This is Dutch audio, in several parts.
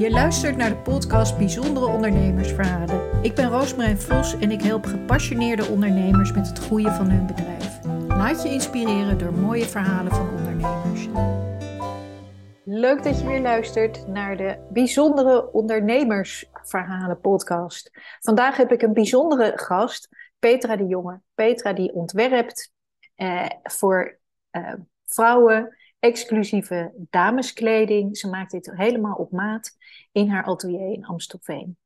Je luistert naar de podcast Bijzondere Ondernemersverhalen. Ik ben Roosmarijn Vos en ik help gepassioneerde ondernemers met het groeien van hun bedrijf. Laat je inspireren door mooie verhalen van ondernemers. Leuk dat je weer luistert naar de Bijzondere Ondernemersverhalen podcast. Vandaag heb ik een bijzondere gast, Petra de Jonge. Petra die ontwerpt eh, voor eh, vrouwen exclusieve dameskleding. Ze maakt dit helemaal op maat in haar atelier in Amstelveen.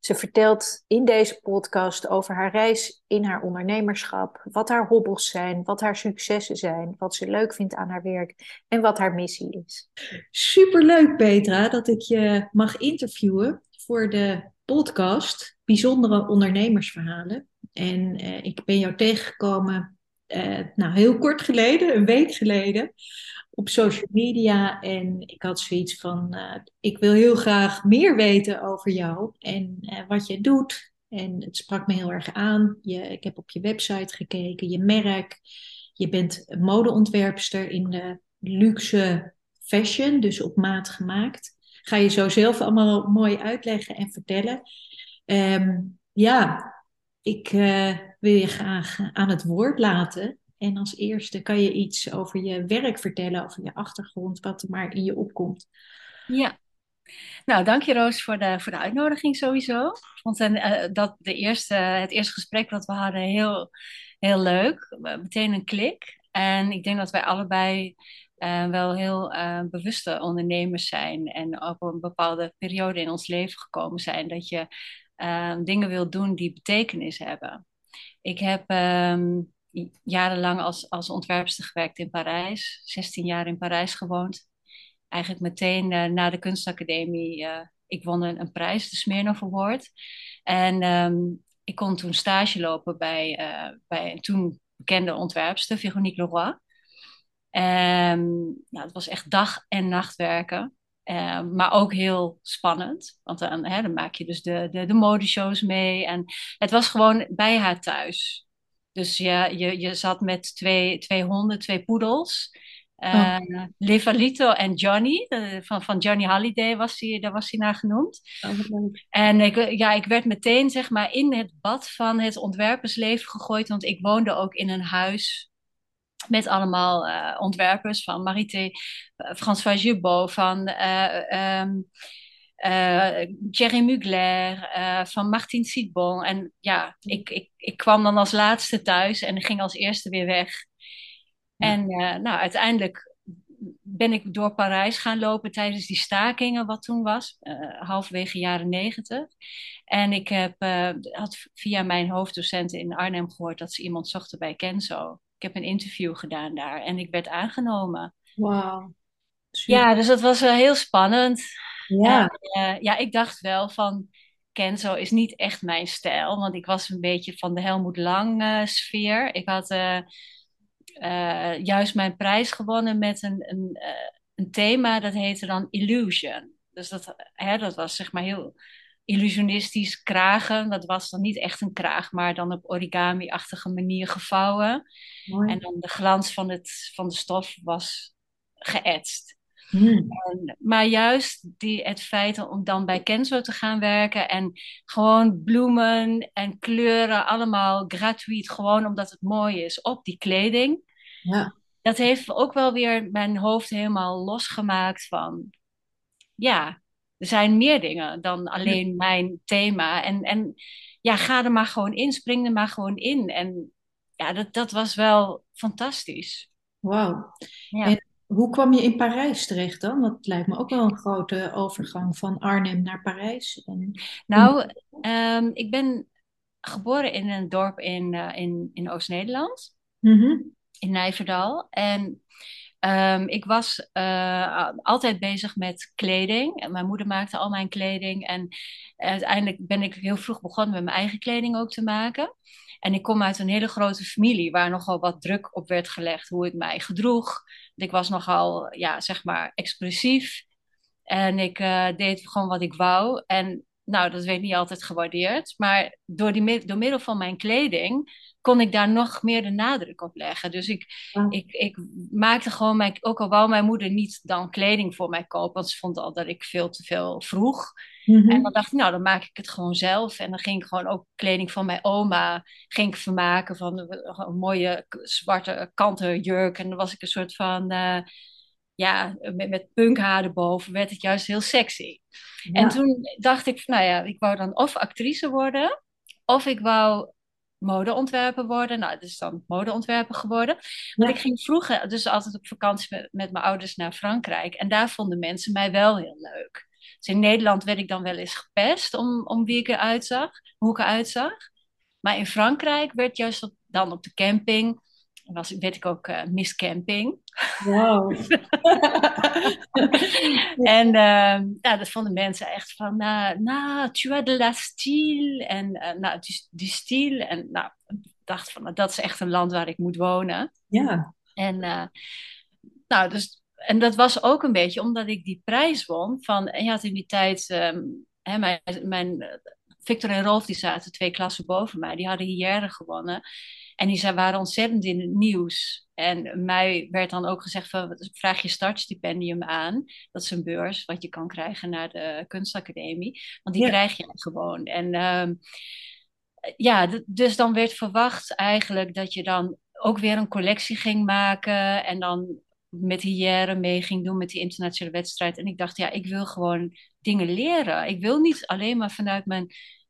Ze vertelt in deze podcast over haar reis in haar ondernemerschap, wat haar hobbels zijn, wat haar successen zijn, wat ze leuk vindt aan haar werk en wat haar missie is. Superleuk Petra dat ik je mag interviewen voor de podcast Bijzondere Ondernemersverhalen. En uh, ik ben jou tegengekomen uh, nou, heel kort geleden, een week geleden, op social media. En ik had zoiets van, uh, ik wil heel graag meer weten over jou en uh, wat je doet. En het sprak me heel erg aan. Je, ik heb op je website gekeken, je merk. Je bent modeontwerpster in de luxe fashion, dus op maat gemaakt. Ga je zo zelf allemaal mooi uitleggen en vertellen. Um, ja, ik uh, wil je graag aan het woord laten. En als eerste kan je iets over je werk vertellen, over je achtergrond, wat er maar in je opkomt. Ja, nou, dank je Roos voor de, voor de uitnodiging sowieso. Ik vond uh, dat de eerste, het eerste gesprek dat we hadden heel, heel leuk. Meteen een klik. En ik denk dat wij allebei wel heel bewuste ondernemers zijn. En op een bepaalde periode in ons leven gekomen zijn. Dat je dingen wilt doen die betekenis hebben. Ik heb um, jarenlang als, als ontwerpster gewerkt in Parijs. 16 jaar in Parijs gewoond. Eigenlijk meteen uh, na de kunstacademie. Uh, ik won een, een, prijs, de Smirnoff Award. En um, ik kon toen stage lopen bij, uh, bij een toen bekende ontwerpster, Veronique Leroy. Um, nou, het was echt dag en nacht werken. Uh, maar ook heel spannend. Want dan, hè, dan maak je dus de, de, de modeshows mee. En het was gewoon bij haar thuis. Dus je, je, je zat met twee, twee honden, twee poedels. Uh, oh. Levalito en Johnny, van, van Johnny Holiday was hij, daar was hij naar genoemd. Oh, en ik, ja, ik werd meteen zeg maar, in het bad van het ontwerpersleven gegooid, want ik woonde ook in een huis met allemaal uh, ontwerpers van Marité, François Jubot, van uh, um, uh, Thierry Mugler, uh, van Martin Sidbon. En ja, ik, ik, ik kwam dan als laatste thuis en ging als eerste weer weg. Ja. En uh, nou, uiteindelijk ben ik door Parijs gaan lopen tijdens die stakingen, wat toen was, halverwege jaren negentig. En ik heb, had via mijn hoofddocenten in Arnhem gehoord dat ze iemand zochten bij Kenzo. Ik heb een interview gedaan daar en ik werd aangenomen. Wauw. Ja, dus dat was heel spannend. Ja. En, uh, ja, ik dacht wel van Kenzo is niet echt mijn stijl, want ik was een beetje van de Helmoet Lang uh, sfeer. Ik had uh, juist mijn prijs gewonnen met een, een, een thema dat heette dan Illusion. Dus dat, hè, dat was zeg maar heel illusionistisch kragen. Dat was dan niet echt een kraag, maar dan op origami-achtige manier gevouwen. Mooi. En dan de glans van, het, van de stof was geëtst. Hmm. En, maar juist die, het feit om dan bij Kenzo te gaan werken en gewoon bloemen en kleuren allemaal gratuit, gewoon omdat het mooi is op die kleding. Ja. Dat heeft ook wel weer mijn hoofd helemaal losgemaakt van, ja, er zijn meer dingen dan alleen ja. mijn thema. En, en ja, ga er maar gewoon in, spring er maar gewoon in. En ja, dat, dat was wel fantastisch. Wauw. Ja. Hoe kwam je in Parijs terecht dan? Dat lijkt me ook wel een grote overgang van Arnhem naar Parijs. En... Nou, um, ik ben geboren in een dorp in, uh, in, in Oost-Nederland, mm -hmm. in Nijverdal. En um, ik was uh, altijd bezig met kleding. En mijn moeder maakte al mijn kleding. En uiteindelijk ben ik heel vroeg begonnen met mijn eigen kleding ook te maken. En ik kom uit een hele grote familie waar nogal wat druk op werd gelegd hoe ik mij gedroeg. Ik was nogal, ja, zeg maar, expressief. En ik uh, deed gewoon wat ik wou. En nou, dat werd niet altijd gewaardeerd. Maar door, die, door middel van mijn kleding kon ik daar nog meer de nadruk op leggen. Dus ik, Ja. ik, ik maakte gewoon, mijn, ook al wou mijn moeder niet dan kleding voor mij kopen, want ze vond al dat ik veel te veel vroeg. Mhm. En dan dacht ik, nou, dan maak ik het gewoon zelf. En dan ging ik gewoon ook kleding van mijn oma ging ik vermaken van een, een mooie zwarte kanten jurk. En dan was ik een soort van, eh, ja, met, met punkhaar erboven werd het juist heel sexy. En toen dacht ik, nou ja, ik wou dan of actrice worden, of ik wou modeontwerper worden. Nou, is dan modeontwerper geworden. Ja. ik ging vroeger dus altijd op vakantie met, met mijn ouders naar Frankrijk. En daar vonden mensen mij wel heel leuk. Dus in Nederland werd ik dan wel eens gepest om, om wie ik eruit zag, hoe ik eruit zag. Maar in Frankrijk werd juist op, dan op de camping, was, werd ik ook eh, Miss Camping. Wauw. En ehm, ja, dat vonden mensen echt van, nou, nou, tu as de la style. En eh, nou, du, du style. En nou, dacht van, dat is echt een land waar ik moet wonen. Ja. En, eh, nou, dus, en dat was ook een beetje omdat ik die prijs won. Van, en je had in die tijd, ehm, hè, mijn, mijn, Victor en Rolf, die zaten twee klassen boven mij. Die hadden hier gewonnen. En die zijn- waren ontzettend in het nieuws. En mij werd dan ook gezegd van, vraag je startstipendium aan. Dat is een beurs wat je kan krijgen naar de kunstacademie. Want die Ja. krijg je gewoon. En ehm, ja, dus dan werd verwacht eigenlijk dat je dan ook weer een collectie ging maken. En dan met Hyère mee ging doen met die internationale wedstrijd. En ik dacht, ja, ik wil gewoon dingen leren. Ik wil niet alleen maar vanuit mijn,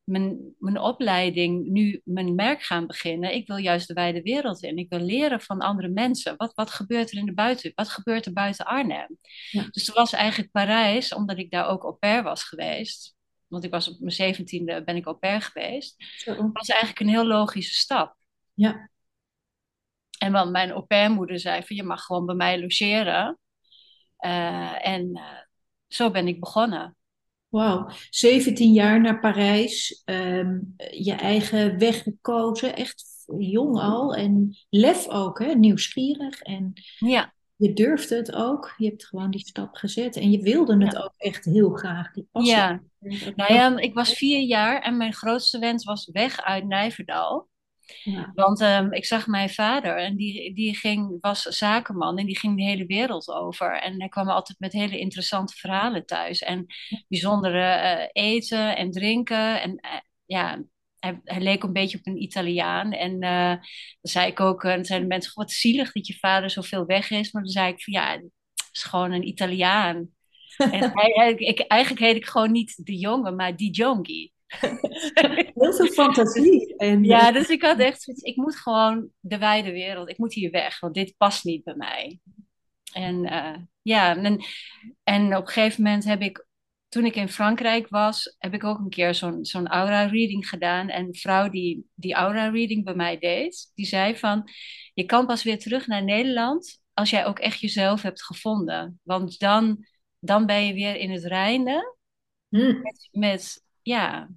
mijn, mijn opleiding nu mijn merk gaan beginnen. Ik wil juist de wijde wereld in. Ik wil leren van andere mensen. Wat, wat gebeurt er in de buiten? Wat gebeurt er buiten Arnhem? Ja. Dus toen was eigenlijk Parijs, omdat ik daar ook au pair was geweest. Want ik was op mijn zeventiende ben ik au pair geweest. Zo. was eigenlijk een heel logische stap. Ja. En want mijn au pairmoeder zei van je mag gewoon bij mij logeren. Eh, en eh, zo ben ik begonnen. Wauw. 17 jaar naar Parijs. ehm, je eigen weg gekozen. Echt jong al. En lef ook, hè? Nieuwsgierig. En Ja, je durfde het ook. Je hebt gewoon die stap gezet. En je wilde het Ja. ook echt heel graag. Die passie. ja. Nou ja, ik was vier jaar en mijn grootste wens was weg uit Nijverdal. Ja. Want ehm, ik zag mijn vader en die, die ging, was zakenman en die ging de hele wereld over. En hij kwam altijd met hele interessante verhalen thuis. En bijzondere eh, eten en drinken. En eh, ja, hij, hij leek een beetje op een Italiaan. En eh, dan zei ik ook, en zeiden mensen, "Goh, wat zielig dat je vader zoveel weg is. Maar dan zei ik van ja, het is gewoon een Italiaan. En hij, hij- ik, eigenlijk heet ik gewoon niet de jongen, maar die jongie. Heel veel fantasie. En, Ja, dus ik had echt zoiets, ik moet gewoon de wijde wereld, ik moet hier weg, want dit past niet bij mij. En eh, ja, en, en op een gegeven moment heb ik, toen ik in Frankrijk was, heb ik ook een keer zo'n zo'n aura-reading gedaan. En een vrouw die die aura-reading bij mij deed, die zei van, je kan pas weer terug naar Nederland als jij ook echt jezelf hebt gevonden. Want dan, dan ben je weer in het reinen Hm, met, met ja,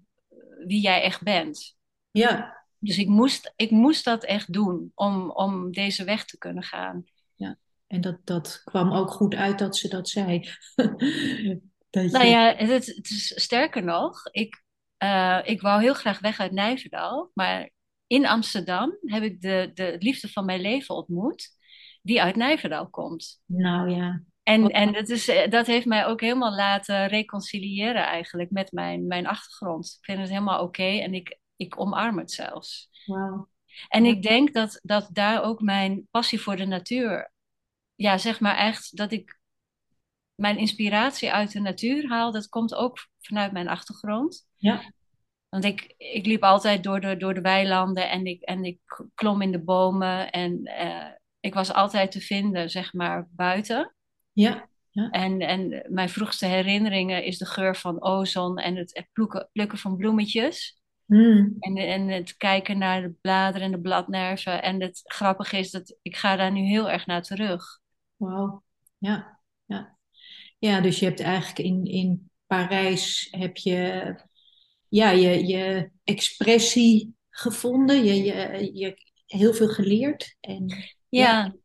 wie jij echt bent. ja. Dus ik moest, ik moest dat echt doen om, om deze weg te kunnen gaan. En dat, dat kwam ook goed uit dat ze dat zei. dat Nou je- ja, het, het is sterker nog, ik, eh, ik wou heel graag weg uit Nijverdal, maar in Amsterdam heb ik de, de liefde van mijn leven ontmoet, die uit Nijverdal komt. Nou ja. En, Wat- en dat, is, eh, dat heeft mij ook helemaal laten reconciliëren eigenlijk met mijn, mijn achtergrond. Ik vind het helemaal oké en ik, ik omarm het zelfs. Wauw. En ik denk dat, dat daar ook mijn passie voor de natuur, ja, zeg maar echt, dat ik mijn inspiratie uit de natuur haal, dat komt ook vanuit mijn achtergrond. Ja. Want ik, ik liep altijd door de, door de weilanden en ik, en ik klom in de bomen en eh, ik was altijd te vinden, zeg maar, buiten. Ja. En, en mijn vroegste herinneringen is de geur van ozon en het plukken, plukken van bloemetjes. Hm. En, en het kijken naar de bladeren en de bladnerven. En het grappige is dat ik ga daar nu heel erg naar terug. Wauw. Ja. Ja. Ja, dus je hebt eigenlijk in, in Parijs heb je, ja, je, je expressie gevonden. Je, je, je heel veel geleerd. En Ja.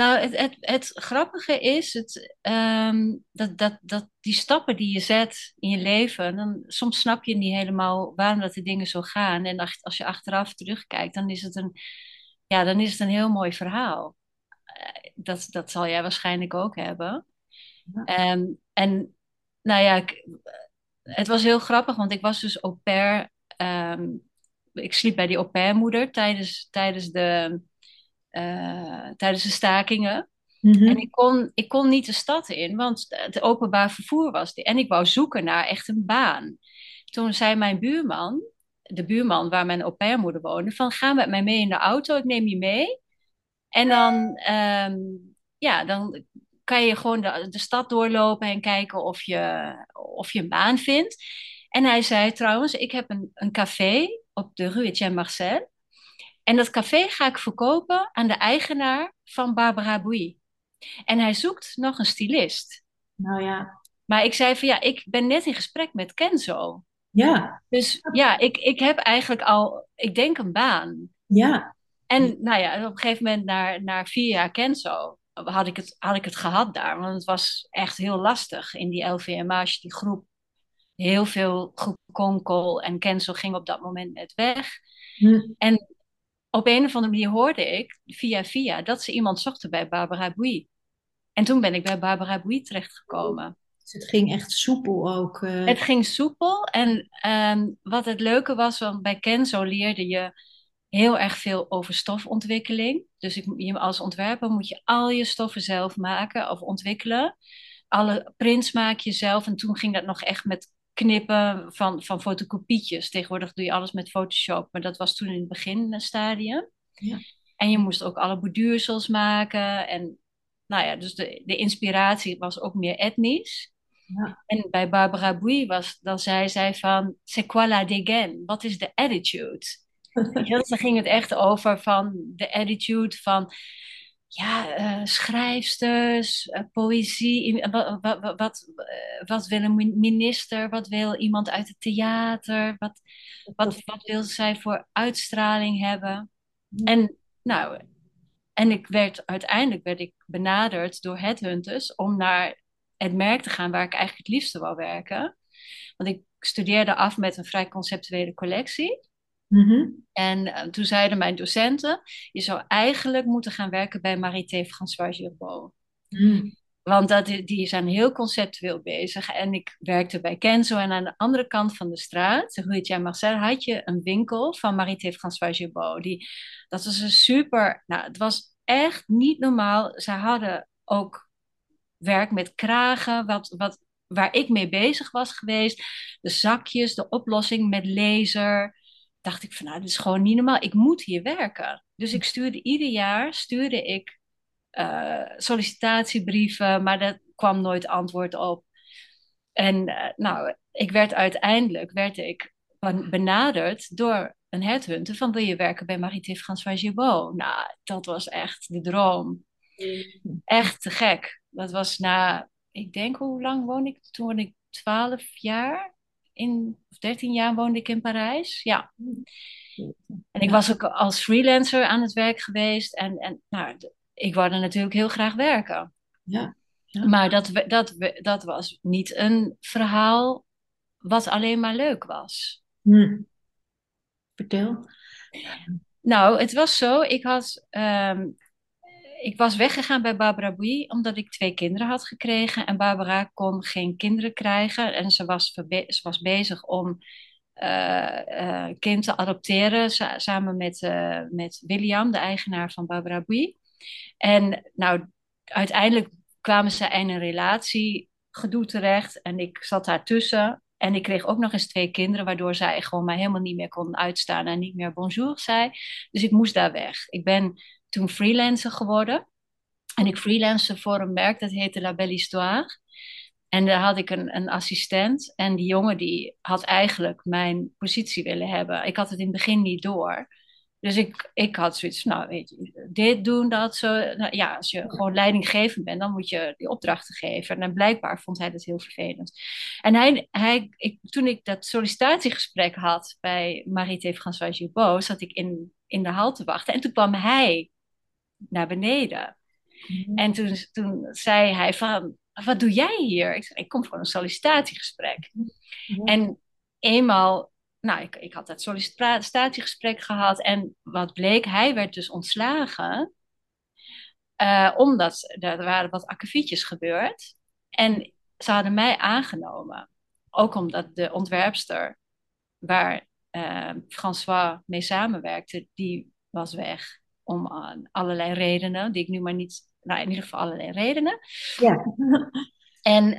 Nou, het, het, het grappige is het, ehm, dat, dat, dat die stappen die je zet in je leven, dan, soms snap je niet helemaal waarom dat de dingen zo gaan. En als, als je achteraf terugkijkt, dan is het een, ja, dan is het een heel mooi verhaal. Eh, dat, dat zal jij waarschijnlijk ook hebben. Ja. Ehm, en nou ja, ik- het was heel grappig, want ik was dus au pair. ehm, ik sliep bij die au pairmoeder tijdens, tijdens de, tijdens de stakingen. Mhm. En ik kon, ik kon niet de stad in, want het openbaar vervoer was. En ik wou zoeken naar echt een baan. Toen zei mijn buurman, de buurman waar mijn au woonde, van ga met mij mee in de auto, ik neem je mee. En dan, ehm, ja, dan kan je gewoon de, de stad doorlopen en kijken of je, of je een baan vindt. En hij zei trouwens, ik heb een, een café op de Rue Etienne Marcel. En dat café ga ik verkopen aan de eigenaar van Barbara Bouy. En hij zoekt nog een stylist. Nou ja, Maar ik zei van ja, ik ben net in gesprek met Kenzo. ja, Dus ja, ik, ik heb eigenlijk al, ik denk een baan. ja, En nou ja, op een gegeven moment, na, na vier jaar Kenzo, had ik, het, had ik het gehad daar. Want het was echt heel lastig in die LVMH, die groep. Heel veel gekonkel en Kenzo ging op dat moment net weg. Hm. En op een of andere manier hoorde ik, via via, dat ze iemand zochten bij Barbara Bouy. En toen ben ik bij Barbara Bouy terechtgekomen. Dus het ging echt soepel ook. eh. Het ging soepel. En ehm, wat het leuke was, want bij Kenzo leerde je heel erg veel over stofontwikkeling. Dus ik, je, als ontwerper moet je al je stoffen zelf maken of ontwikkelen. Alle prints maak je zelf. En toen ging dat nog echt met knippen van, van fotocopietjes. Tegenwoordig doe je alles met Photoshop. Maar dat was toen in het beginstadium. Ja. En je moest ook alle borduursels maken. En nou ja, dus de, de inspiratie was ook meer etnisch. Ja. En bij Barbara Bouy was, dan zei zij van, c'est quoi la dégaine? Wat is de attitude? Dus dan ging het echt over van de attitude van, ja, eh, schrijfsters, eh, poëzie. Wat, wat, wat, wat, eh, wat wil een min- minister? Wat wil iemand uit het theater? Wat, wat, wat wil zij voor uitstraling hebben? En nou, en ik werd, uiteindelijk werd ik benaderd door headhunters om naar het merk te gaan waar ik eigenlijk het liefste wou werken. Want ik studeerde af met een vrij conceptuele collectie. Mhm. En eh, toen zeiden mijn docenten, je zou eigenlijk moeten gaan werken bij Marité François Girbeau. Hm. Want dat, die zijn heel conceptueel bezig. En ik werkte bij Kenzo. En aan de andere kant van de straat, Rue Etienne Marcel, had je een winkel van Marité François Girbeau. Die, dat was een super... Nou, het was echt niet normaal. Ze hadden ook werk met kragen, wat, wat, waar ik mee bezig was geweest. De zakjes, de oplossing met laser. Dacht ik van, nou, dit is gewoon niet normaal. Ik moet hier werken. Dus ik stuurde ieder jaar, stuurde ik eh, sollicitatiebrieven, maar daar kwam nooit antwoord op. En eh, nou, ik werd uiteindelijk werd ik ben- benaderd door een headhunter van wil je werken bij Marité François Girbeau? Nou, dat was echt de droom. Echt te gek. Dat was na, ik denk, hoe lang woonde ik? Toen ik 12 jaar. In, of 13 jaar woonde ik in Parijs. Ja. En ik was ook als freelancer aan het werk geweest. En, en nou, ik wilde natuurlijk heel graag werken. Ja. Ja. Maar dat, dat, dat was niet een verhaal wat alleen maar leuk was. Hm. Vertel. Nou, het was zo. Ik had, ehm, ik was weggegaan bij Barbara Bouy omdat ik twee kinderen had gekregen. En Barbara kon geen kinderen krijgen. En ze was, ze was bezig om eh, eh, kind te adopteren. sa- samen met, eh, met William, de eigenaar van Barbara Bouy. En nou, uiteindelijk kwamen ze in een relatie gedoe terecht. En ik zat daartussen. En ik kreeg ook nog eens twee kinderen, waardoor zij gewoon mij helemaal niet meer kon uitstaan en niet meer bonjour zei. Dus ik moest daar weg. Ik ben toen freelancer geworden. En ik freelance voor een merk dat heette La Belle Histoire. En daar had ik een, een assistent. En die jongen die had eigenlijk mijn positie willen hebben. Ik had het in het begin niet door. Dus ik, ik had zoiets nou weet je, dit doen, dat zo. Nou, ja, als je gewoon leidinggevend bent, dan moet je die opdrachten geven. En blijkbaar vond hij dat heel vervelend. En hij, hij, ik, toen ik dat sollicitatiegesprek had bij Marité François Girbeau, zat ik in, in de hal te wachten. En toen kwam hij naar beneden. En toen, toen zei hij van, wat doe jij hier? Ik zei, ik kom voor een sollicitatiegesprek. En eenmaal, nou, ik, ik had dat sollicitatiegesprek gehad en wat bleek, hij werd dus ontslagen. Uh, omdat er waren wat akkefietjes gebeurd. En ze hadden mij aangenomen. Ook omdat de ontwerpster waar uh, François mee samenwerkte, die was weg. Om allerlei redenen, die ik nu maar niet... Nou, in ieder geval allerlei redenen. Ja. En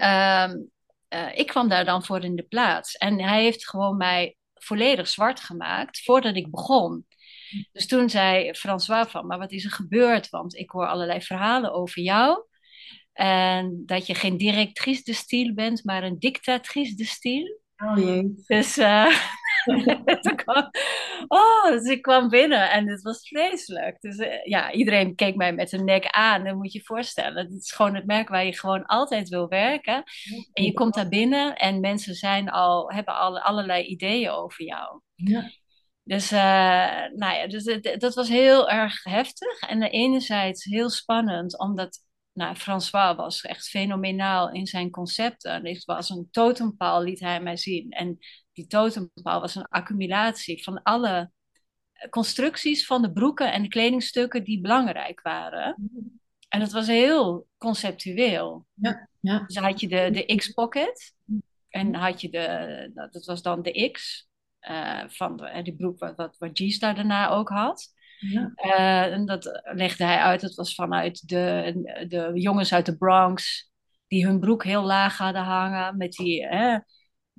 uh, ik kwam daar dan voor in de plaats. En hij heeft gewoon mij volledig zwart gemaakt voordat ik begon. Dus toen zei François van, maar wat is er gebeurd? Want ik hoor allerlei verhalen over jou. En dat je geen directrice de style bent, maar een dictatrice de style. Oh jee. Dus, uh, oh, dus ik kwam binnen en het was vreselijk. Dus uh, ja, iedereen keek mij met een nek aan. Dan moet je je voorstellen. Het is gewoon het merk waar je gewoon altijd wil werken. En je komt daar binnen en mensen zijn al, hebben al allerlei ideeën over jou. Ja. Dus, uh, nou ja, dus dat was heel erg heftig. En enerzijds heel spannend, omdat nou, François was echt fenomenaal in zijn concepten. Het was een totempaal, liet hij mij zien. En die totempaal was een accumulatie van alle constructies van de broeken en de kledingstukken die belangrijk waren. En dat was heel conceptueel. Ja, ja. Dus had je de, de X-pocket. En had je de, dat was dan de X. Uh, van de, die broek wat, wat, wat G-Star daarna ook had. Ja. Uh, en dat legde hij uit. Dat was vanuit de, de jongens uit de Bronx. Die hun broek heel laag hadden hangen. Met die, eh,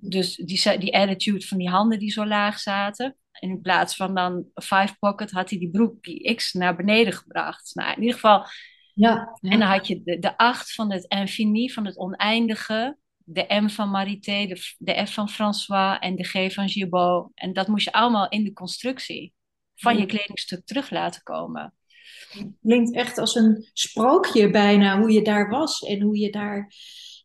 dus die, die attitude van die handen die zo laag zaten. En in plaats van dan five pocket had hij die broek, die X, naar beneden gebracht. Nou, in ieder geval. Ja, En dan had je de, de acht van het infini, van het oneindige. De M van Marité, de, de F van François en de G van Gibault. En dat moest je allemaal in de constructie van je kledingstuk terug laten komen. Klinkt echt als een sprookje bijna, hoe je daar was en hoe je daar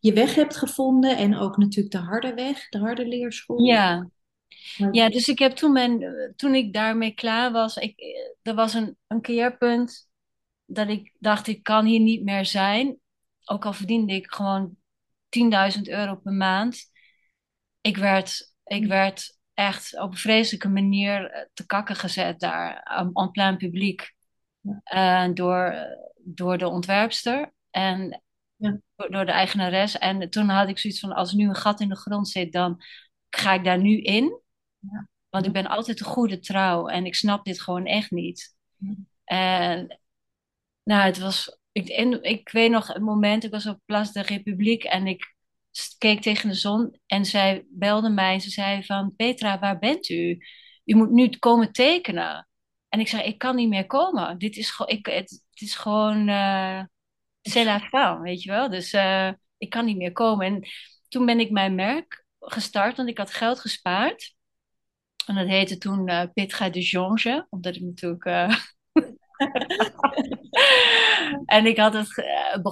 je weg hebt gevonden. En ook natuurlijk de harde weg, de harde leerschool. Ja, ja dus ik heb toen, mijn, toen ik daarmee klaar was, ik, er was een, een keerpunt dat ik dacht, ik kan hier niet meer zijn. Ook al verdiende ik gewoon 10.000 euro per maand. Ik werd, ik werd echt op een vreselijke manier te kakken gezet daar, aan plein publiek. Uh, door, door de ontwerpster en. Door de eigenares. En toen had ik zoiets van, als er nu een gat in de grond zit, dan ga ik daar nu in. Ja. Want ik ben altijd een goede trouw en ik snap dit gewoon echt niet. En nou, het was, ik, ik weet nog een moment, ik was op Place de République en ik keek tegen de zon en zij belde mij en ze zei van Petra, waar bent u? U moet nu komen tekenen. En ik zei, ik kan niet meer komen. Dit is, gewoon, ik, het, het is gewoon, uh, c'est la weet je wel. Dus uh, ik kan niet meer komen. En toen ben ik mijn merk gestart, want ik had geld gespaard. En dat heette toen uh, Petra de Jonge, omdat ik natuurlijk... en ik had het,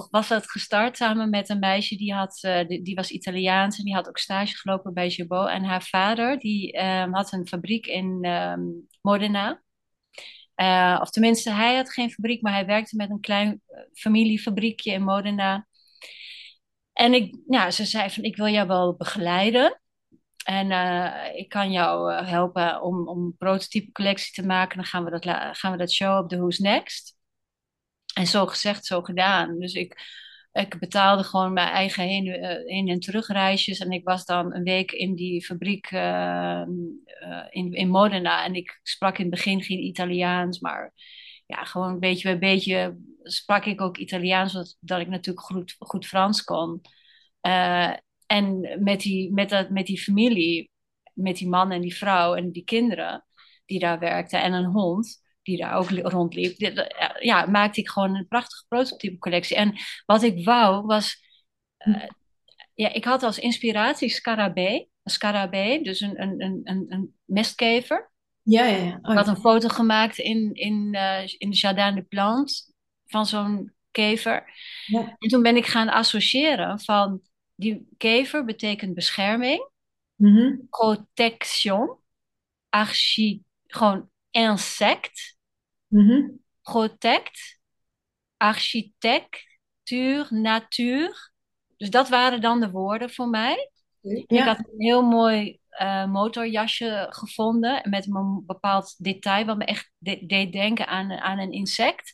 was dat gestart samen met een meisje die, had, die, was Italiaans en die had ook stage gelopen bij Jabot. En haar vader die um, had een fabriek in um, Modena. Uh, of tenminste, hij had geen fabriek, maar hij werkte met een klein familiefabriekje in Modena. En ik, nou, ze zei van, ik wil jou wel begeleiden. En uh, ik kan jou helpen om, om een prototype collectie te maken. Dan gaan we dat, gaan we dat show op de Who's Next. En zo gezegd, zo gedaan. Dus ik, ik betaalde gewoon mijn eigen heen, heen en terugreisjes. En ik was dan een week in die fabriek uh, in, in Modena. En ik sprak in het begin geen Italiaans, maar ja, gewoon beetje bij beetje sprak ik ook Italiaans, zodat ik natuurlijk goed, goed Frans kon. Uh, en met die, met, dat, met die familie, met die man en die vrouw en die kinderen die daar werkten en een hond die daar ook rondliep, ja, maakte ik gewoon een prachtige prototype collectie. En wat ik wou was, uh, ja, ik had als inspiratie scarabee, een scarabee, dus een, een, een, een mestkever. Ja, ja, ja. Oh, ik had een foto gemaakt in, in, uh, in de Jardin de Plantes van zo'n kever. Ja. En toen ben ik gaan associëren van die kever betekent bescherming, mm -hmm. protection, archi, gewoon insect, mm -hmm. protect architectuur, natuur. Dus dat waren dan de woorden voor mij. Ik had een heel mooi eh, motorjasje gevonden met een bepaald detail wat me echt de- deed denken aan, aan een insect.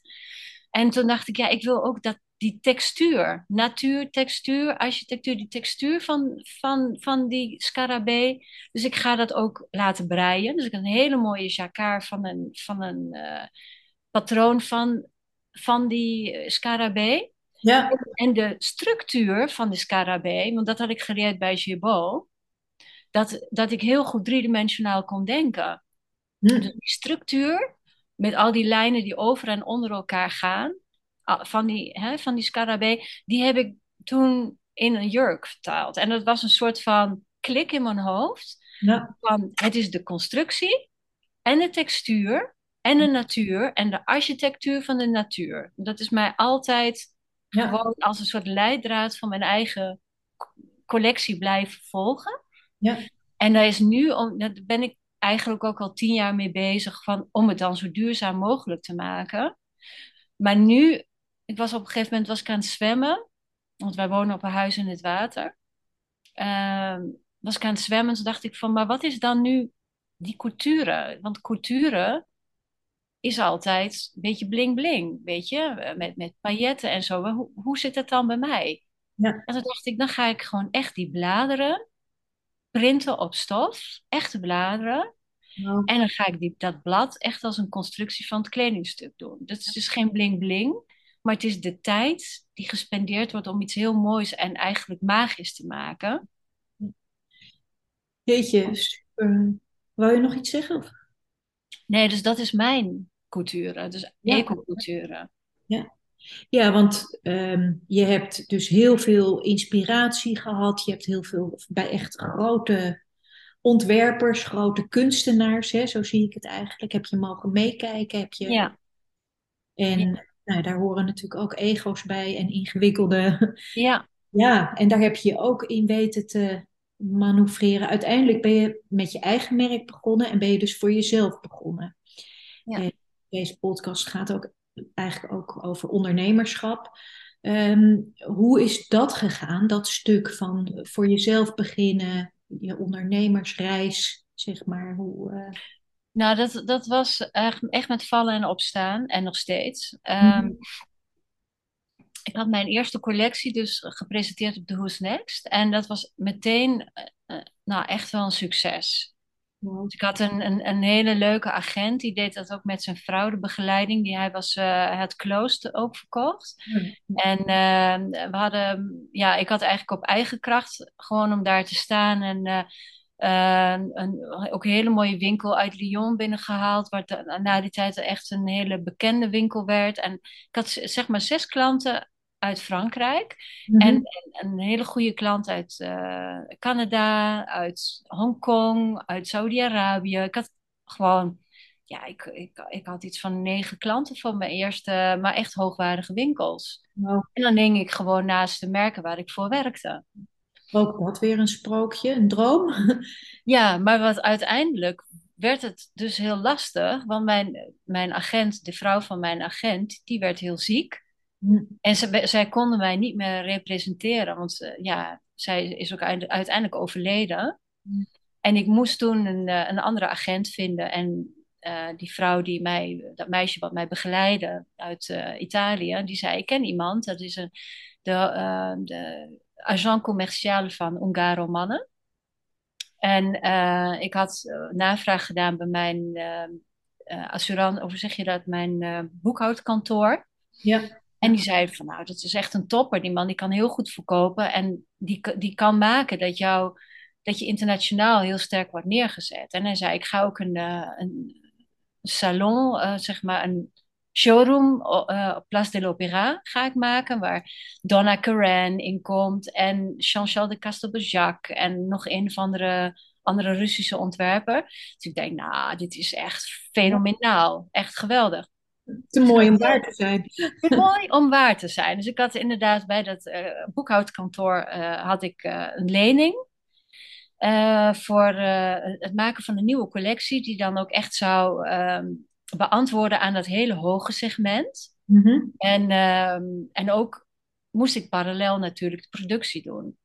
En toen dacht ik, ja, ik wil ook dat die textuur, natuur, textuur, architectuur, die textuur van, van, van die scarabee. Dus ik ga dat ook laten breien. Dus ik heb een hele mooie jacquard van een, van een eh, patroon van, van die eh, scarabee. ja, En de structuur van de scarabee, want dat had ik geleerd bij Girbaud, dat, dat ik heel goed driedimensionaal kon denken. hm, Dus die structuur, met al die lijnen die over en onder elkaar gaan, van die, hè, van die scarabee, die heb ik toen in een jurk vertaald. En dat was een soort van klik in mijn hoofd, ja, van het is de constructie en de textuur en de natuur en de architectuur van de natuur. Dat is mij altijd ja, gewoon als een soort leidraad van mijn eigen co- collectie blijven volgen. ja, En daar is nu, om- daar ben ik eigenlijk ook al tien jaar mee bezig, van, om het dan zo duurzaam mogelijk te maken. Maar nu, ik was op een gegeven moment was ik aan het zwemmen, want wij wonen op een huis in het water. Ehm, was ik aan het zwemmen, toen dacht ik van, maar wat is dan nu die couture? Want couture is altijd een beetje bling bling, weet je, met, met pailletten en zo. Hoe, hoe zit het dan bij mij? ja. En toen dacht ik, dan ga ik gewoon echt die bladeren printen op stof, echte bladeren. Nou, En dan ga ik die, dat blad echt als een constructie van het kledingstuk doen. Dat is dus geen bling bling, maar het is de tijd die gespendeerd wordt om iets heel moois en eigenlijk magisch te maken. Jeetje, super. Wou je nog iets zeggen? Of? Nee, dus dat is mijn couture, dus Ja, eco-couture. ja. Ja, want ehm, je hebt dus heel veel inspiratie gehad. Je hebt heel veel bij echt grote ontwerpers, grote kunstenaars, hè, zo zie ik het eigenlijk. Heb je mogen meekijken? Heb je... Ja, ja, En nou, daar horen natuurlijk ook ego's bij en ingewikkelde. ja, Ja, en daar heb je je ook in weten te manoeuvreren. Uiteindelijk ben je met je eigen merk begonnen en ben je dus voor jezelf begonnen. ja. En deze podcast gaat ook eigenlijk ook over ondernemerschap. Ehm, hoe is dat gegaan, dat stuk van voor jezelf beginnen, je ondernemersreis, zeg maar? Hoe, eh, Nou, dat, dat was echt, met vallen en opstaan en nog steeds. Ehm, mhm. ik had mijn eerste collectie dus gepresenteerd op de Who's Next. En dat was meteen, eh, eh, nou, echt wel een succes. Wow. Dus ik had een, een, een hele leuke agent, die deed dat ook met zijn vrouw, de begeleiding. Die hij was, eh, had klooster ook verkocht. En eh, we hadden, ja, ik had eigenlijk op eigen kracht gewoon om daar te staan. En een, ook een hele mooie winkel uit Lyon binnengehaald, waar eh, na die tijd echt een hele bekende winkel werd. En ik had zeg maar zes klanten uit Frankrijk. Mhm. En, en een hele goede klant uit eh, Canada, uit Hongkong, uit Saudi-Arabië. Ik had gewoon, ja, ik, ik, ik had iets van negen klanten van mijn eerste, maar echt hoogwaardige winkels. Wow. En dan hing ik gewoon naast de merken waar ik voor werkte. Ook dat weer een sprookje, een droom. Ja, maar wat uiteindelijk werd het dus heel lastig, want mijn, mijn agent, de vrouw van mijn agent, die werd heel ziek. En ze, zij konden mij niet meer representeren, want eh, ja, zij is ook uite- uiteindelijk overleden. En ik moest toen een, eh, een andere agent vinden. En eh, die vrouw die mij, dat meisje wat mij begeleidde uit Italië, die zei: Ik ken iemand, dat is een, de, de agent commercial van Ungaro Mannen. En eh, ik had eh, navraag gedaan bij mijn eh, assurant, of zeg je dat, mijn boekhoudkantoor. Ja, En die zei van, nou, dat is echt een topper. Die man die kan heel goed verkopen en die, die kan maken dat, jou, dat je internationaal heel sterk wordt neergezet. En hij zei, ik ga ook een, een salon, zeg maar een showroom op Place de l'Opéra ga ik maken, waar Donna Karan in komt en Jean-Charles de Castelbajac en nog een of andere, andere Russische ontwerper. Dus ik denk, nou, dit is echt fenomenaal, echt geweldig. te mooi om waar te zijn. Mooi om waar te zijn. Dus ik had inderdaad bij dat eh, boekhoudkantoor eh, had ik een lening voor het maken van een nieuwe collectie, die dan ook echt zou ehm, beantwoorden aan dat hele hoge segment. Mhm. En, ehm, en ook moest ik parallel natuurlijk de productie doen.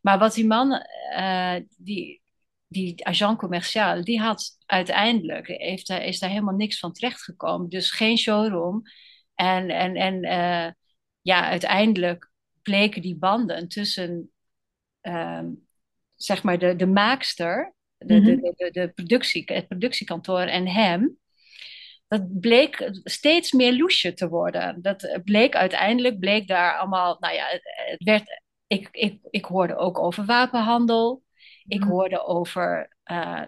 Maar wat die man, eh, die, die agent commerciaal, die had uiteindelijk, heeft, is daar helemaal niks van terechtgekomen. Dus geen showroom. En, en, en eh, ja, uiteindelijk bleken die banden tussen, ehm, zeg maar, de, de maakster, de, Mhm. de, de, de productie, het productiekantoor en hem dat bleek steeds meer loesje te worden. Dat bleek uiteindelijk, bleek daar allemaal, nou ja, het, werd, ik, ik, ik hoorde ook over wapenhandel. Ik Mhm. hoorde over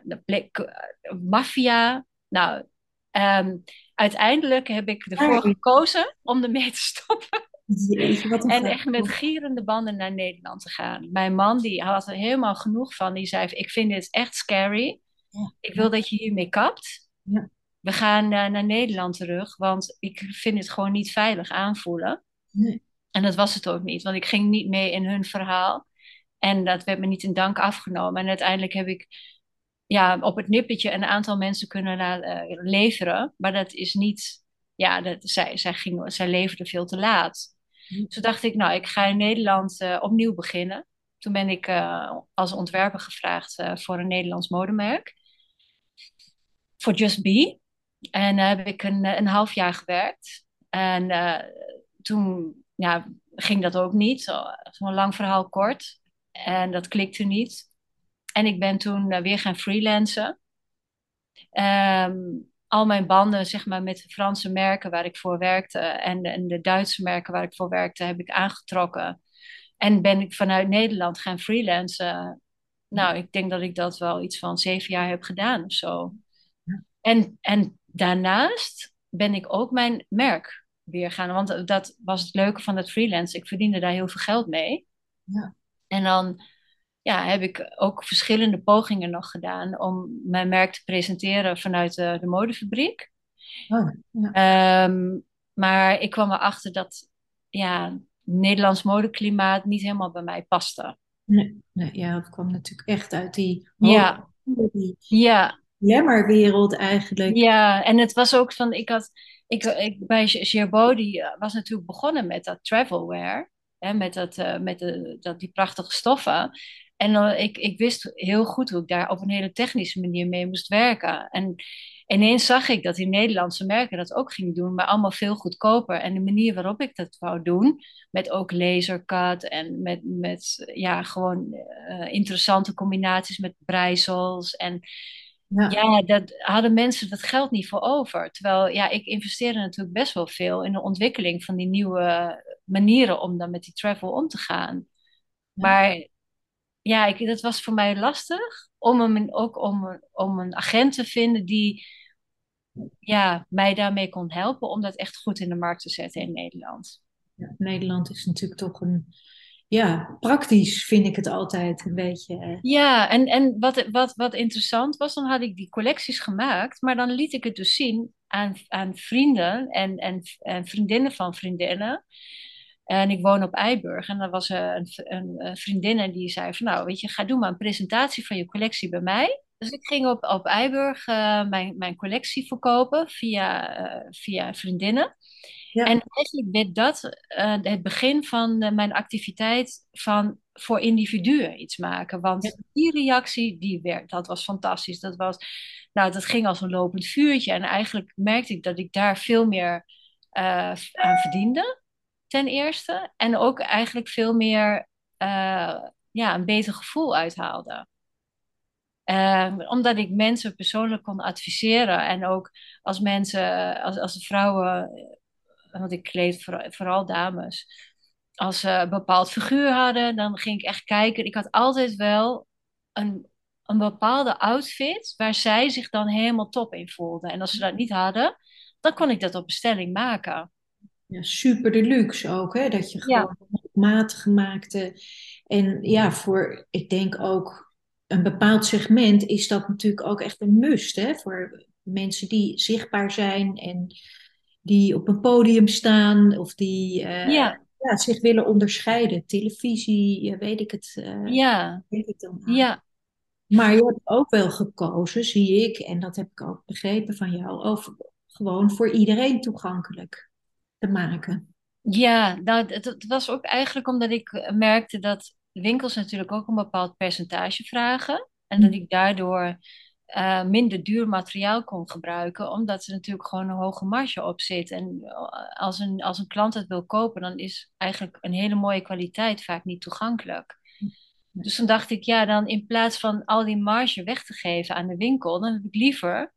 de bleek, eh, maffia. Nou, ehm, uiteindelijk heb ik ervoor gekozen om ermee te stoppen. Jeetje, wat een En echt met gierende banden naar Nederland te gaan. Mijn man, die had er helemaal genoeg van. Die zei, ik vind dit echt scary. Ja. Ik wil dat je hiermee kapt. Ja. We gaan eh, naar Nederland terug, want ik vind het gewoon niet veilig aanvoelen. Nee. En dat was het ook niet, want ik ging niet mee in hun verhaal. En dat werd me niet in dank afgenomen. En uiteindelijk heb ik ja, op het nippertje een aantal mensen kunnen eh, leveren. Maar dat is niet, ja, dat, zij, zij, ging, zij leverden veel te laat. Hm. Toen dacht ik, nou, ik ga in Nederland eh, opnieuw beginnen. Toen ben ik als ontwerper gevraagd voor een Nederlands modemerk. Voor Just Be. En daar heb ik een, eh, een half jaar gewerkt. En eh, toen ja, ging dat ook niet. Zo- Zo'n lang verhaal kort. En dat klikte niet. En ik ben toen eh, weer gaan freelancen. Ehm, al mijn banden, zeg maar, met de Franse merken waar ik voor werkte en de, en de Duitse merken waar ik voor werkte, heb ik aangetrokken. En ben ik vanuit Nederland gaan freelancen. Nou, ik denk dat ik dat wel iets van zeven jaar heb gedaan of zo. En, en daarnaast ben ik ook mijn merk weer gaan. Want dat was het leuke van het freelance. Ik verdiende daar heel veel geld mee. Ja. En dan ja, heb ik ook verschillende pogingen nog gedaan om mijn merk te presenteren vanuit de, de modefabriek. Oh, ja. Ehm, maar ik kwam erachter dat ja, Nederlands modeklimaat niet helemaal bij mij paste. Nee, nee, ja, dat kwam natuurlijk echt uit die, Ja. die Ja, glamourwereld eigenlijk. Ja, en het was ook van, ik had, ik, ik, bij Gerbeau, die eh, was natuurlijk begonnen met dat travelwear, hè, met, dat, eh, met de, dat, die prachtige stoffen. En eh, ik, ik wist heel goed hoe ik daar op een hele technische manier mee moest werken. En ineens zag ik dat die Nederlandse merken dat ook gingen doen, maar allemaal veel goedkoper. En de manier waarop ik dat wou doen, met ook lasercut en met, met ja, gewoon eh, interessante combinaties met breisels en Ja. ja, dat hadden mensen dat geld niet voor over. Terwijl, ja, ik investeerde natuurlijk best wel veel in de ontwikkeling van die nieuwe manieren om dan met die travel om te gaan. Maar ja, ik, dat was voor mij lastig om hem, ook om, om een agent te vinden die ja, mij daarmee kon helpen om dat echt goed in de markt te zetten in Nederland. Ja, Nederland is natuurlijk toch een, ja, praktisch vind ik het altijd een beetje. Ja, en, en wat, wat, wat interessant was, dan had ik die collecties gemaakt, maar dan liet ik het dus zien aan, aan vrienden en, en, en vriendinnen van vriendinnen. En ik woon op Eiburg en er was een, een, vriendin die zei van nou, weet je, ga doe maar een presentatie van je collectie bij mij. Dus ik ging op, op Eiburg eh, mijn, mijn collectie verkopen via, eh, via vriendinnen. Ja. En eigenlijk werd dat eh, het begin van mijn activiteit van voor individuen iets maken. Want Ja. die reactie, die werd, dat was fantastisch. Dat was, nou, dat ging als een lopend vuurtje. En eigenlijk merkte ik dat ik daar veel meer eh, aan verdiende, ten eerste. En ook eigenlijk veel meer, eh, ja, een beter gevoel uithaalde. Eh, omdat ik mensen persoonlijk kon adviseren. En ook als mensen, als, als vrouwen, want ik kleed voor- vooral dames, als ze een bepaald figuur hadden, dan ging ik echt kijken. Ik had altijd wel een, een bepaalde outfit waar zij zich dan helemaal top in voelden. En als ze dat niet hadden, dan kon ik dat op bestelling maken. Ja, super deluxe ook, hè? Dat je Ja. gewoon op maat gemaakte. En ja, voor, ik denk ook een bepaald segment is dat natuurlijk ook echt een must, hè? Voor mensen die zichtbaar zijn en die op een podium staan of die eh, Ja. ja, zich willen onderscheiden. Televisie, eh, weet ik het, eh, Ja, weet ik dan aan. ja, Maar je hebt ook wel gekozen, zie ik, en dat heb ik ook begrepen van jou, over, gewoon voor iedereen toegankelijk. te maken? Ja, nou, het, het was ook eigenlijk omdat ik merkte dat winkels natuurlijk ook een bepaald percentage vragen. En dat ik daardoor eh, minder duur materiaal kon gebruiken, omdat er natuurlijk gewoon een hoge marge op zit. En eh, als een, als een klant het wil kopen, dan is eigenlijk een hele mooie kwaliteit vaak niet toegankelijk. Dus toen dacht ik, ja, dan in plaats van al die marge weg te geven aan de winkel, dan heb ik liever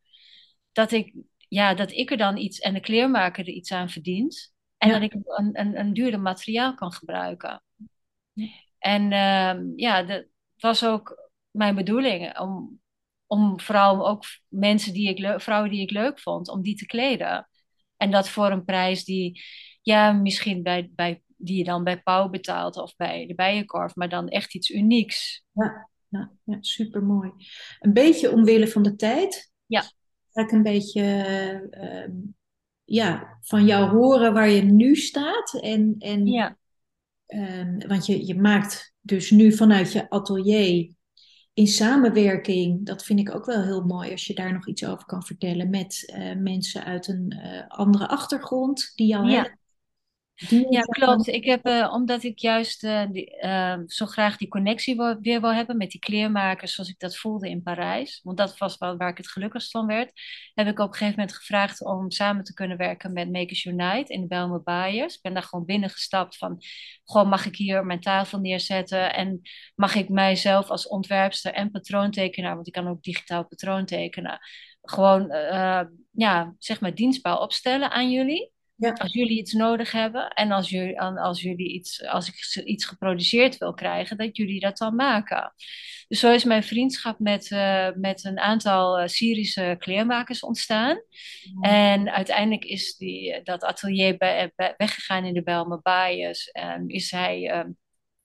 dat ik, ja, dat ik er dan iets en de kleermaker er iets aan verdient. En Ja. dat ik een, een, een duurder materiaal kan gebruiken. En ehm, ja, dat was ook mijn bedoeling om, om vooral ook mensen die ik vrouwen die ik leuk vond, om die te kleden. En dat voor een prijs die, ja, misschien bij, bij, die je dan bij Pauw betaalt of bij de Bijenkorf, maar dan echt iets unieks. Ja, ja, ja super mooi. Een beetje omwille van de tijd. Ja. Ga ik een beetje eh, ja, van jou horen waar je nu staat. En, en, Ja, ehm, want je, je maakt dus nu vanuit je atelier in samenwerking, dat vind ik ook wel heel mooi als je daar nog iets over kan vertellen, met eh, mensen uit een eh, andere achtergrond die jou Ja. Ja, klopt. Ik heb, eh, omdat ik juist eh, die, eh, zo graag die connectie wil- weer wil hebben met die kleermakers zoals ik dat voelde in Parijs, want dat was wel waar ik het gelukkigst van werd, heb ik op een gegeven moment gevraagd om samen te kunnen werken met Makers Unite in de Bijlmer Baaiers. Ik ben daar gewoon binnengestapt van, gewoon mag ik hier mijn tafel neerzetten en mag ik mijzelf als ontwerpster en patroontekenaar, want ik kan ook digitaal patroon tekenen, gewoon eh, ja, zeg maar dienstbaar opstellen aan jullie. Ja. Als jullie iets nodig hebben en als jullie, als jullie iets, als ik iets geproduceerd wil krijgen, dat jullie dat dan maken. Dus zo is mijn vriendschap met, eh, met een aantal eh, Syrische kleermakers ontstaan. En uiteindelijk is die, dat atelier bij, bij- weggegaan in de Bijlmer Baaiers. En is hij, eh,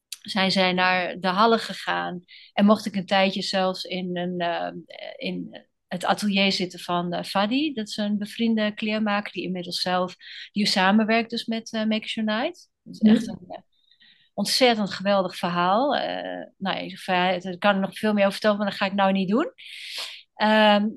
zijn zij naar de Halle gegaan. En mocht ik een tijdje zelfs in, een, eh, in het atelier zitten van eh, Fadi. Dat is een bevriende kleermaker die inmiddels zelf die samenwerkt dus met eh Makers Unite. Dat is echt een eh, ontzettend geweldig verhaal. Eh nou, ik daar kan ik nog veel meer over vertellen, maar dat ga ik nou niet doen. Ehm,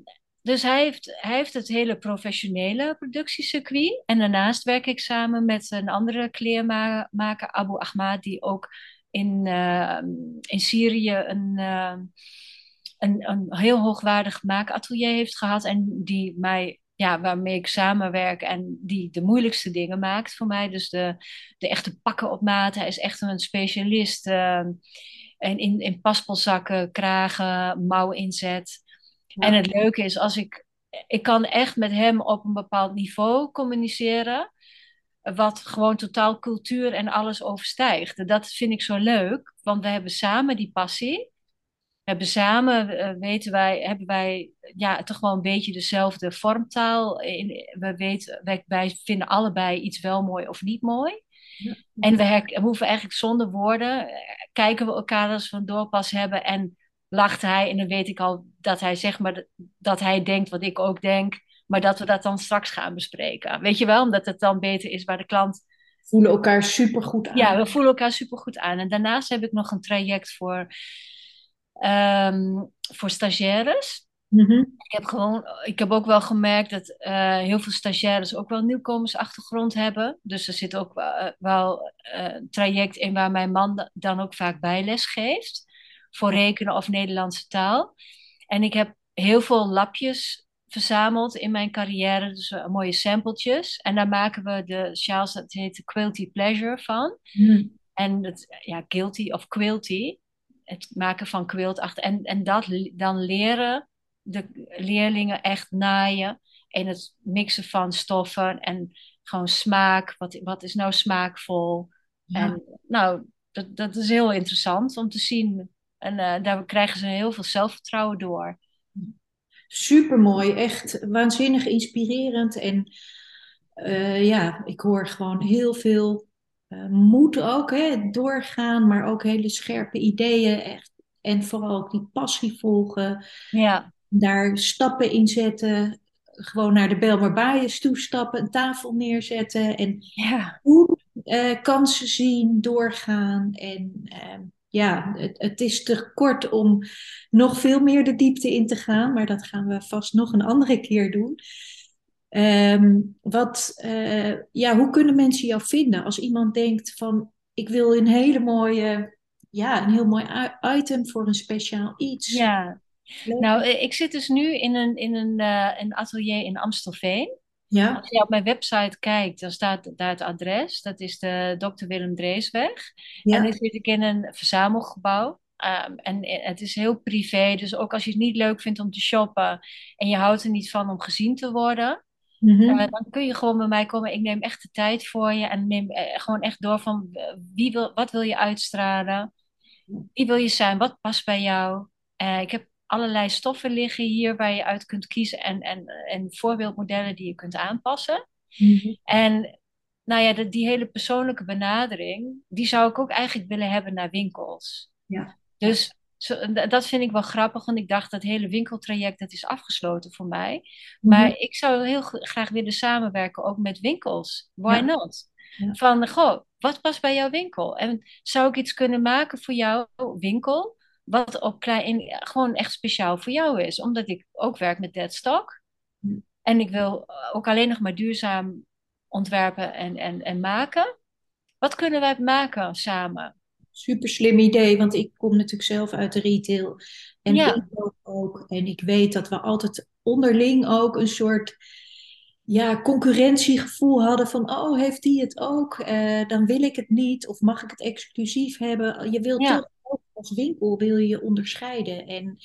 dus hij heeft, hij heeft het hele professionele productiecircuit. En daarnaast werk ik samen met een andere kleermaker, Abu Ahmad, die ook in, eh, in Syrië een, eh, een, een heel hoogwaardig maakatelier heeft gehad. En die mij, ja, waarmee ik samenwerk en die de moeilijkste dingen maakt voor mij. Dus de, de echte pakken op maat. Hij is echt een specialist. eh, en in, in paspelzakken, kragen, mouw inzet. En het leuke is, als ik, ik kan echt met hem op een bepaald niveau communiceren, wat gewoon totaal cultuur en alles overstijgt. Dat vind ik zo leuk, want we hebben samen die passie. We hebben samen, eh, weten wij, hebben wij ja, toch wel een beetje dezelfde vormtaal. In, we, weten, wij, wij vinden allebei iets wel mooi of niet mooi. En we, her- we hoeven eigenlijk zonder woorden, eh, kijken we elkaar als we een doorpas hebben en lacht hij. En dan weet ik al dat hij zeg maar dat hij denkt wat ik ook denk, maar dat we dat dan straks gaan bespreken. Weet je wel, omdat het dan beter is waar de klant. voelen elkaar supergoed aan. Ja, we voelen elkaar supergoed aan. En daarnaast heb ik nog een traject voor, ehm, voor stagiaires. Mhm. Ik heb, gewoon, ik heb ook wel gemerkt dat eh, heel veel stagiaires ook wel nieuwkomersachtergrond hebben. Dus er zit ook wel, eh, wel eh, een traject in waar mijn man da- dan ook vaak bijles geeft. Voor rekenen of Nederlandse taal. En ik heb heel veel lapjes verzameld in mijn carrière. Dus mooie sampletjes. En daar maken we de sjaals, dat heet de Quilty Pleasure van. Mhm. En het, ja, guilty of quilty. Het maken van quilt achter. En, en dat dan leren de leerlingen echt naaien. En het mixen van stoffen. En gewoon smaak. Wat, wat is nou smaakvol? Ja. En nou, dat, dat is heel interessant om te zien. En eh, daar krijgen ze heel veel zelfvertrouwen door. Supermooi, echt waanzinnig inspirerend. En eh, ja, ik hoor gewoon heel veel moed ook, hè, doorgaan, maar ook hele scherpe ideeën. Echt. En vooral ook die passie volgen, Ja, daar stappen in zetten. Gewoon naar de Belmer Baaiers toestappen, een tafel neerzetten en ja, goed eh, kansen zien, doorgaan. En eh, ja, het, het is te kort om nog veel meer de diepte in te gaan, maar dat gaan we vast nog een andere keer doen. Ehm, wat, eh, ja, hoe kunnen mensen jou vinden als iemand denkt van ik wil een hele mooie, ja, een heel mooi item voor een speciaal iets. Ja, nou, ik zit dus nu in een, in een, uh, een atelier in Amstelveen. Ja. Als je op mijn website kijkt, dan staat daar het adres. Dat is de Dr. Willem Dreesweg. Ja. En dan zit ik in een verzamelgebouw. Um, en het is heel privé, dus ook als je het niet leuk vindt om te shoppen en je houdt er niet van om gezien te worden, Mhm. uh, dan kun je gewoon bij mij komen. Ik neem echt de tijd voor je en neem uh, gewoon echt door van uh, wie wil, wat wil je uitstralen, wie wil je zijn, wat past bij jou. Uh, ik heb allerlei stoffen liggen hier waar je uit kunt kiezen en, en, en voorbeeldmodellen die je kunt aanpassen. Mhm. En nou ja, de, die hele persoonlijke benadering, die zou ik ook eigenlijk willen hebben naar winkels. Ja. Dus zo, dat vind ik wel grappig, want ik dacht dat hele winkeltraject dat is afgesloten voor mij. Mhm. Maar ik zou heel graag willen samenwerken ook met winkels. Why Ja. not? Ja. Van, goh, wat past bij jouw winkel? En zou ik iets kunnen maken voor jouw winkel, wat op klein, in, gewoon echt speciaal voor jou is? Omdat ik ook werk met deadstock. Hm. En ik wil ook alleen nog maar duurzaam ontwerpen en, en, en maken. Wat kunnen wij maken samen? Super slim idee, want ik kom natuurlijk zelf uit de retail en Ja. winkel ook. En ik weet dat we altijd onderling ook een soort ja, concurrentiegevoel hadden van, oh, heeft die het ook? Eh, dan wil ik het niet of mag ik het exclusief hebben? Je wilt Ja. toch ook als winkel wil je je onderscheiden en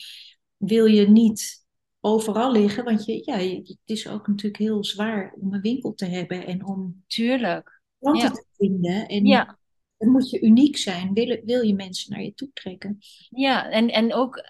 wil je niet overal liggen, want je, ja, het is ook natuurlijk heel zwaar om een winkel te hebben en om Tuurlijk. klanten Ja. te vinden. En Ja. Dan moet je uniek zijn. Wil, wil je mensen naar je toe trekken? Ja, en, en ook,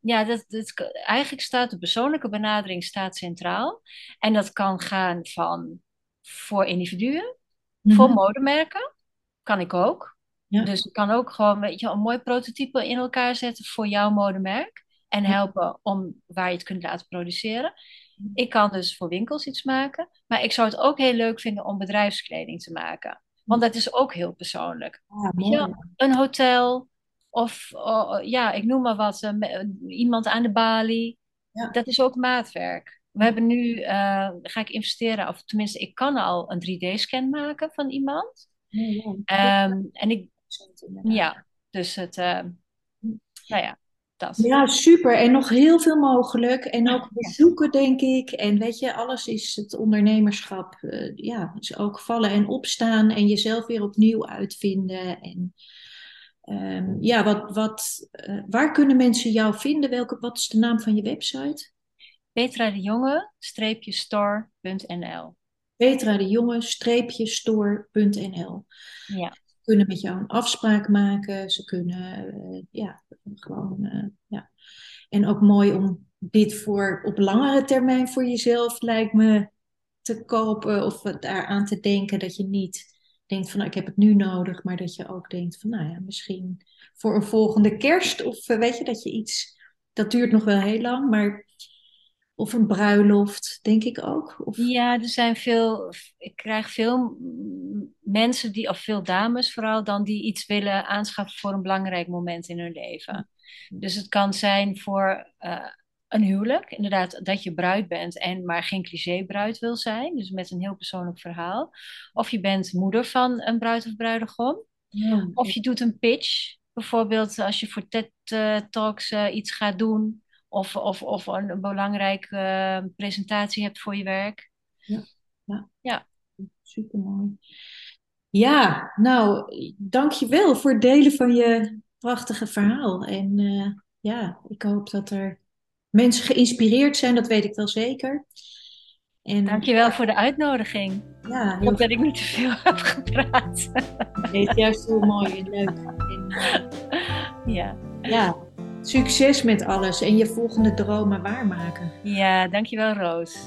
ja, dat, dat, eigenlijk staat de persoonlijke benadering staat centraal. En dat kan gaan van voor individuen, voor Mhm. modemerken, kan ik ook. Ja. Dus ik kan ook gewoon weet je, een mooi prototype in elkaar zetten voor jouw modemerk. En helpen om waar je het kunt laten produceren. Ik kan dus voor winkels iets maken. Maar ik zou het ook heel leuk vinden om bedrijfskleding te maken. Want dat is ook heel persoonlijk. Wel, een hotel of oh, ja, ik noem maar wat, iemand aan de balie. Ja. Dat is ook maatwerk. We hebben nu, eh, ga ik investeren, of tenminste, ik kan al een 3D-scan maken van iemand. Ja, ja. Ehm, en ik, ja, dus het, eh, nou ja, dat. Ja, super. En nog heel veel mogelijk. En ook bezoeken, denk ik. En weet je, alles is het ondernemerschap. eh, ja, is ook vallen en opstaan en jezelf weer opnieuw uitvinden. En ehm, ja, wat, wat, eh, waar kunnen mensen jou vinden? Welke, wat is de naam van je website? Petra de Jonge, streepje store.nl. Petra de Jonge, streepje store.nl. Ja. Kunnen met jou een afspraak maken. Ze kunnen, eh, ja, gewoon, eh, ja. En ook mooi om dit voor op langere termijn voor jezelf lijkt me te kopen of daaraan te denken dat je niet denkt van nou, ik heb het nu nodig, maar dat je ook denkt van nou ja, misschien voor een volgende kerst of eh, weet je dat je iets, dat duurt nog wel heel lang, maar of een bruiloft, denk ik ook. Of, Ja, er zijn veel, ik krijg veel mensen die, of veel dames vooral, dan die iets willen aanschaffen voor een belangrijk moment in hun leven. Dus het kan zijn voor eh, een huwelijk, inderdaad, dat je bruid bent en maar geen cliché-bruid wil zijn, dus met een heel persoonlijk verhaal. Of je bent moeder van een bruid of bruidegom. Ja. Of je doet een pitch, bijvoorbeeld als je voor TED eh, Talks eh, iets gaat doen. Of, of, of een, belangrijke eh, presentatie hebt voor je werk. Super mooi. Ja, nou, dankjewel voor het delen van je prachtige verhaal. En eh, ja, ik hoop dat er mensen geïnspireerd zijn, dat weet ik wel zeker. En Dankjewel voor de uitnodiging. ja, heel hoop dat ik niet te veel heb gepraat. Nee, het is juist heel mooi en leuk. En, eh, ja. ja, succes met alles en je volgende dromen waarmaken. ja, dankjewel Roos.